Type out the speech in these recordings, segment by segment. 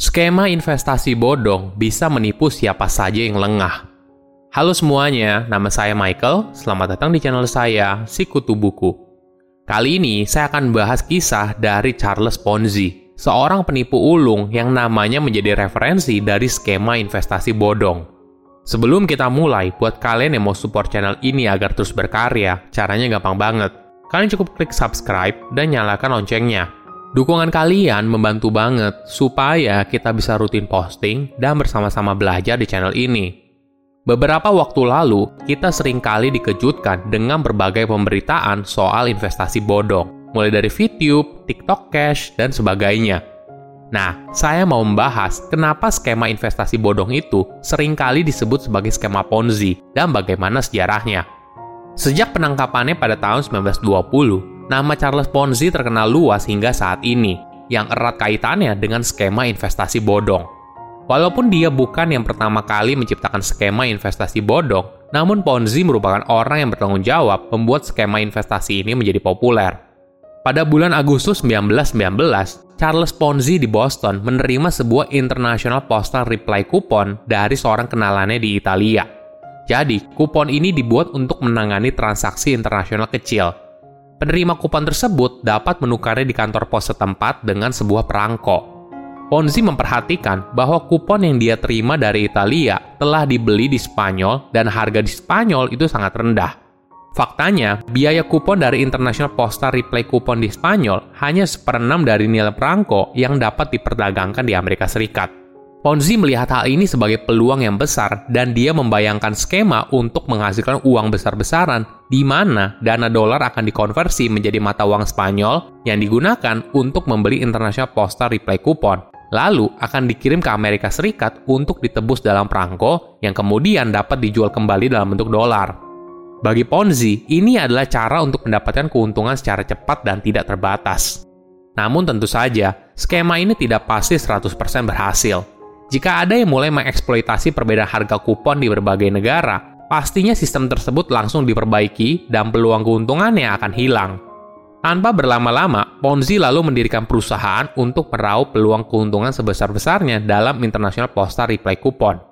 Skema investasi bodong bisa menipu siapa saja yang lengah. Halo semuanya, nama saya Michael. Selamat datang di channel saya, Sikutu Buku. Kali ini saya akan bahas kisah dari Charles Ponzi, seorang penipu ulung yang namanya menjadi referensi dari skema investasi bodong. Sebelum kita mulai, buat kalian yang mau support channel ini agar terus berkarya, caranya gampang banget. Kalian cukup klik subscribe dan nyalakan loncengnya Dukungan kalian membantu banget supaya kita bisa rutin posting dan bersama-sama belajar di channel ini. Beberapa waktu lalu, kita sering kali dikejutkan dengan berbagai pemberitaan soal investasi bodong, mulai dari VTube, TikTok Cash, dan sebagainya. Nah, saya mau membahas kenapa skema investasi bodong itu sering kali disebut sebagai skema Ponzi dan bagaimana sejarahnya. Sejak penangkapannya pada tahun 1920, nama Charles Ponzi terkenal luas hingga saat ini, yang erat kaitannya dengan skema investasi bodong. Walaupun dia bukan yang pertama kali menciptakan skema investasi bodong, namun Ponzi merupakan orang yang bertanggung jawab membuat skema investasi ini menjadi populer. Pada bulan Agustus 1919, Charles Ponzi di Boston menerima sebuah International Postal Reply Coupon dari seorang kenalannya di Italia. Jadi, kupon ini dibuat untuk menangani transaksi internasional kecil, Penerima kupon tersebut dapat menukarnya di kantor pos setempat dengan sebuah perangko. Ponzi memperhatikan bahwa kupon yang dia terima dari Italia telah dibeli di Spanyol dan harga di Spanyol itu sangat rendah. Faktanya, biaya kupon dari International Postal Reply Coupon di Spanyol hanya seperenam dari nilai perangko yang dapat diperdagangkan di Amerika Serikat. Ponzi melihat hal ini sebagai peluang yang besar dan dia membayangkan skema untuk menghasilkan uang besar-besaran di mana dana dolar akan dikonversi menjadi mata uang Spanyol yang digunakan untuk membeli International Postal Reply Coupon. Lalu akan dikirim ke Amerika Serikat untuk ditebus dalam perangko yang kemudian dapat dijual kembali dalam bentuk dolar. Bagi Ponzi, ini adalah cara untuk mendapatkan keuntungan secara cepat dan tidak terbatas. Namun tentu saja, skema ini tidak pasti 100% berhasil jika ada yang mulai mengeksploitasi perbedaan harga kupon di berbagai negara, pastinya sistem tersebut langsung diperbaiki dan peluang keuntungannya akan hilang. Tanpa berlama-lama, Ponzi lalu mendirikan perusahaan untuk meraup peluang keuntungan sebesar-besarnya dalam International Postal Reply Coupon.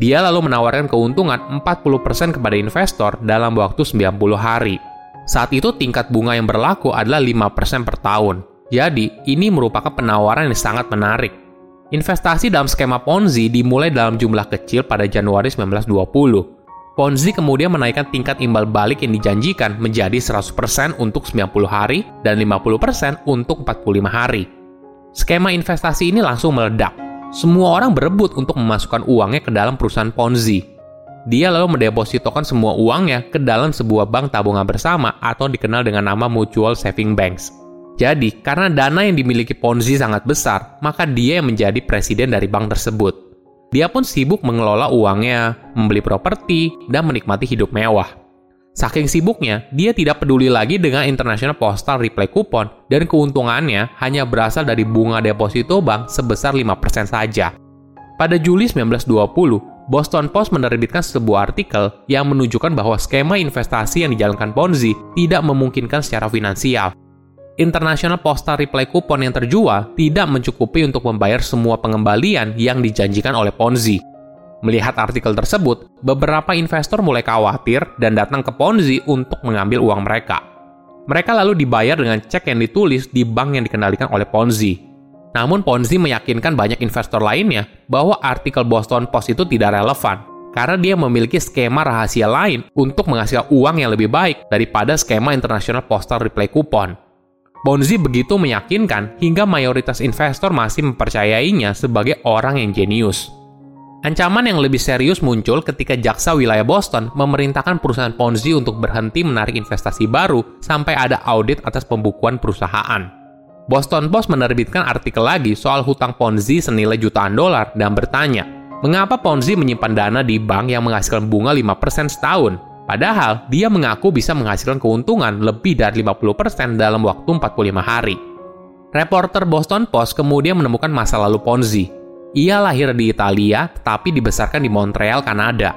Dia lalu menawarkan keuntungan 40% kepada investor dalam waktu 90 hari. Saat itu tingkat bunga yang berlaku adalah 5% per tahun. Jadi, ini merupakan penawaran yang sangat menarik. Investasi dalam skema Ponzi dimulai dalam jumlah kecil pada Januari 1920. Ponzi kemudian menaikkan tingkat imbal balik yang dijanjikan menjadi 100% untuk 90 hari dan 50% untuk 45 hari. Skema investasi ini langsung meledak. Semua orang berebut untuk memasukkan uangnya ke dalam perusahaan Ponzi. Dia lalu mendepositokan semua uangnya ke dalam sebuah bank tabungan bersama atau dikenal dengan nama Mutual Saving Banks. Jadi, karena dana yang dimiliki Ponzi sangat besar, maka dia yang menjadi presiden dari bank tersebut. Dia pun sibuk mengelola uangnya, membeli properti, dan menikmati hidup mewah. Saking sibuknya, dia tidak peduli lagi dengan International Postal Reply Coupon dan keuntungannya hanya berasal dari bunga deposito bank sebesar 5% saja. Pada Juli 1920, Boston Post menerbitkan sebuah artikel yang menunjukkan bahwa skema investasi yang dijalankan Ponzi tidak memungkinkan secara finansial International Postal Reply Coupon yang terjual tidak mencukupi untuk membayar semua pengembalian yang dijanjikan oleh Ponzi. Melihat artikel tersebut, beberapa investor mulai khawatir dan datang ke Ponzi untuk mengambil uang mereka. Mereka lalu dibayar dengan cek yang ditulis di bank yang dikendalikan oleh Ponzi. Namun Ponzi meyakinkan banyak investor lainnya bahwa artikel Boston Post itu tidak relevan karena dia memiliki skema rahasia lain untuk menghasilkan uang yang lebih baik daripada skema International Postal Reply Coupon. Ponzi begitu meyakinkan hingga mayoritas investor masih mempercayainya sebagai orang yang jenius. Ancaman yang lebih serius muncul ketika jaksa wilayah Boston memerintahkan perusahaan Ponzi untuk berhenti menarik investasi baru sampai ada audit atas pembukuan perusahaan. Boston Post menerbitkan artikel lagi soal hutang Ponzi senilai jutaan dolar dan bertanya, mengapa Ponzi menyimpan dana di bank yang menghasilkan bunga 5% setahun? Padahal, dia mengaku bisa menghasilkan keuntungan lebih dari 50% dalam waktu 45 hari. Reporter Boston Post kemudian menemukan masa lalu Ponzi. Ia lahir di Italia, tetapi dibesarkan di Montreal, Kanada.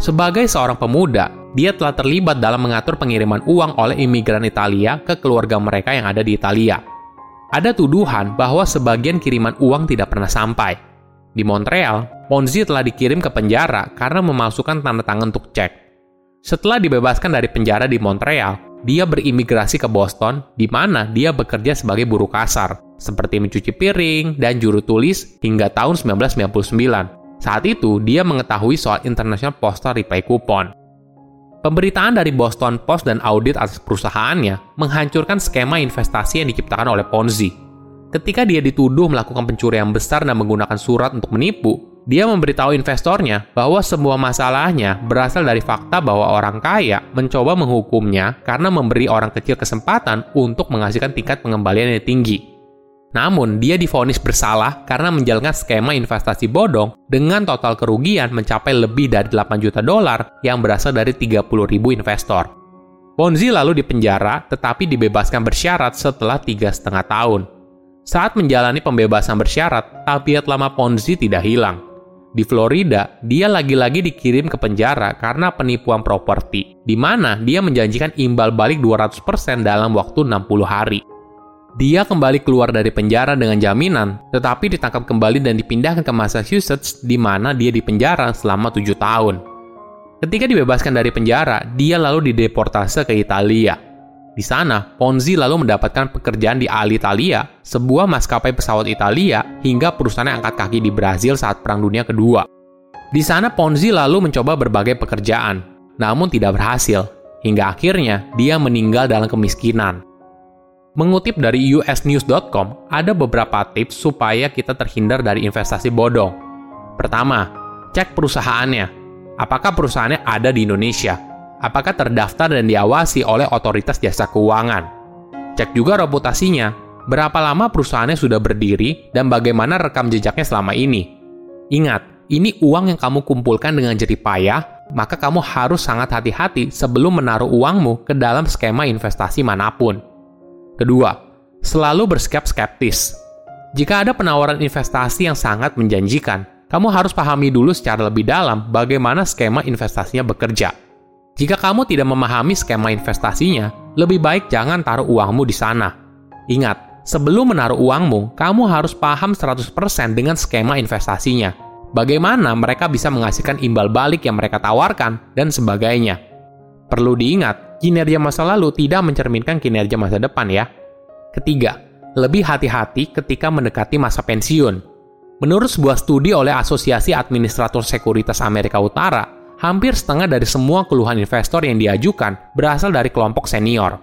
Sebagai seorang pemuda, dia telah terlibat dalam mengatur pengiriman uang oleh imigran Italia ke keluarga mereka yang ada di Italia. ada tuduhan bahwa sebagian kiriman uang tidak pernah sampai. Di Montreal, Ponzi telah dikirim ke penjara karena memalsukan tanda tangan untuk cek. Setelah dibebaskan dari penjara di Montreal, dia berimigrasi ke Boston, di mana dia bekerja sebagai buruh kasar, seperti mencuci piring dan juru tulis hingga tahun 1999. Saat itu, dia mengetahui soal International Postal Reply Coupon. Pemberitaan dari Boston Post dan audit atas perusahaannya menghancurkan skema investasi yang diciptakan oleh Ponzi. Ketika dia dituduh melakukan pencurian besar dan menggunakan surat untuk menipu, dia memberitahu investornya bahwa semua masalahnya berasal dari fakta bahwa orang kaya mencoba menghukumnya karena memberi orang kecil kesempatan untuk menghasilkan tingkat pengembalian yang tinggi. Namun, dia difonis bersalah karena menjalankan skema investasi bodong dengan total kerugian mencapai lebih dari 8 juta dolar yang berasal dari 30 ribu investor. Ponzi lalu dipenjara tetapi dibebaskan bersyarat setelah tiga setengah tahun. Saat menjalani pembebasan bersyarat, tabiat lama Ponzi tidak hilang. Di Florida, dia lagi-lagi dikirim ke penjara karena penipuan properti, di mana dia menjanjikan imbal balik 200% dalam waktu 60 hari. Dia kembali keluar dari penjara dengan jaminan, tetapi ditangkap kembali dan dipindahkan ke Massachusetts di mana dia dipenjara selama tujuh tahun. Ketika dibebaskan dari penjara, dia lalu dideportase ke Italia. Di sana, Ponzi lalu mendapatkan pekerjaan di Alitalia, sebuah maskapai pesawat Italia, hingga perusahaan angkat kaki di Brazil saat Perang Dunia Kedua. Di sana, Ponzi lalu mencoba berbagai pekerjaan, namun tidak berhasil, hingga akhirnya dia meninggal dalam kemiskinan. Mengutip dari usnews.com, ada beberapa tips supaya kita terhindar dari investasi bodong. Pertama, cek perusahaannya. Apakah perusahaannya ada di Indonesia? Apakah terdaftar dan diawasi oleh otoritas jasa keuangan? Cek juga reputasinya. Berapa lama perusahaannya sudah berdiri dan bagaimana rekam jejaknya selama ini? Ingat, ini uang yang kamu kumpulkan dengan jerih payah, maka kamu harus sangat hati-hati sebelum menaruh uangmu ke dalam skema investasi mana pun. Kedua, selalu bersikap skeptis. Jika ada penawaran investasi yang sangat menjanjikan, kamu harus pahami dulu secara lebih dalam bagaimana skema investasinya bekerja. Jika kamu tidak memahami skema investasinya, lebih baik jangan taruh uangmu di sana. Ingat, sebelum menaruh uangmu, kamu harus paham 100% dengan skema investasinya. Bagaimana mereka bisa menghasilkan imbal balik yang mereka tawarkan, dan sebagainya. Perlu diingat, kinerja masa lalu tidak mencerminkan kinerja masa depan ya. Ketiga, lebih hati-hati ketika mendekati masa pensiun. Menurut sebuah studi oleh Asosiasi Administrator Sekuritas Amerika Utara, hampir setengah dari semua keluhan investor yang diajukan berasal dari kelompok senior.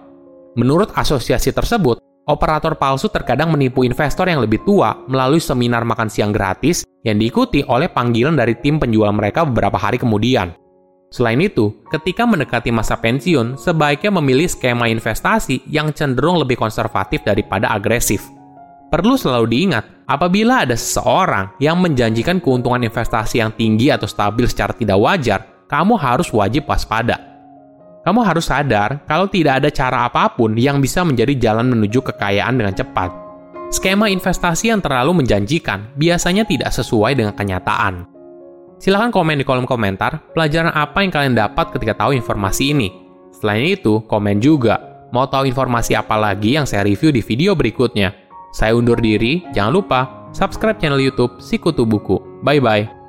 Menurut asosiasi tersebut, operator palsu terkadang menipu investor yang lebih tua melalui seminar makan siang gratis yang diikuti oleh panggilan dari tim penjual mereka beberapa hari kemudian. Selain itu, ketika mendekati masa pensiun, sebaiknya memilih skema investasi yang cenderung lebih konservatif daripada agresif. Perlu selalu diingat, apabila ada seseorang yang menjanjikan keuntungan investasi yang tinggi atau stabil secara tidak wajar, kamu harus wajib waspada. Kamu harus sadar kalau tidak ada cara apa pun yang bisa menjadi jalan menuju kekayaan dengan cepat. Skema investasi yang terlalu menjanjikan biasanya tidak sesuai dengan kenyataan. Silahkan komen di kolom komentar pelajaran apa yang kalian dapat ketika tahu informasi ini. Selain itu, komen juga mau tahu informasi apa lagi yang saya review di video berikutnya. Saya undur diri, jangan lupa subscribe channel YouTube Sikutu Buku. Bye bye.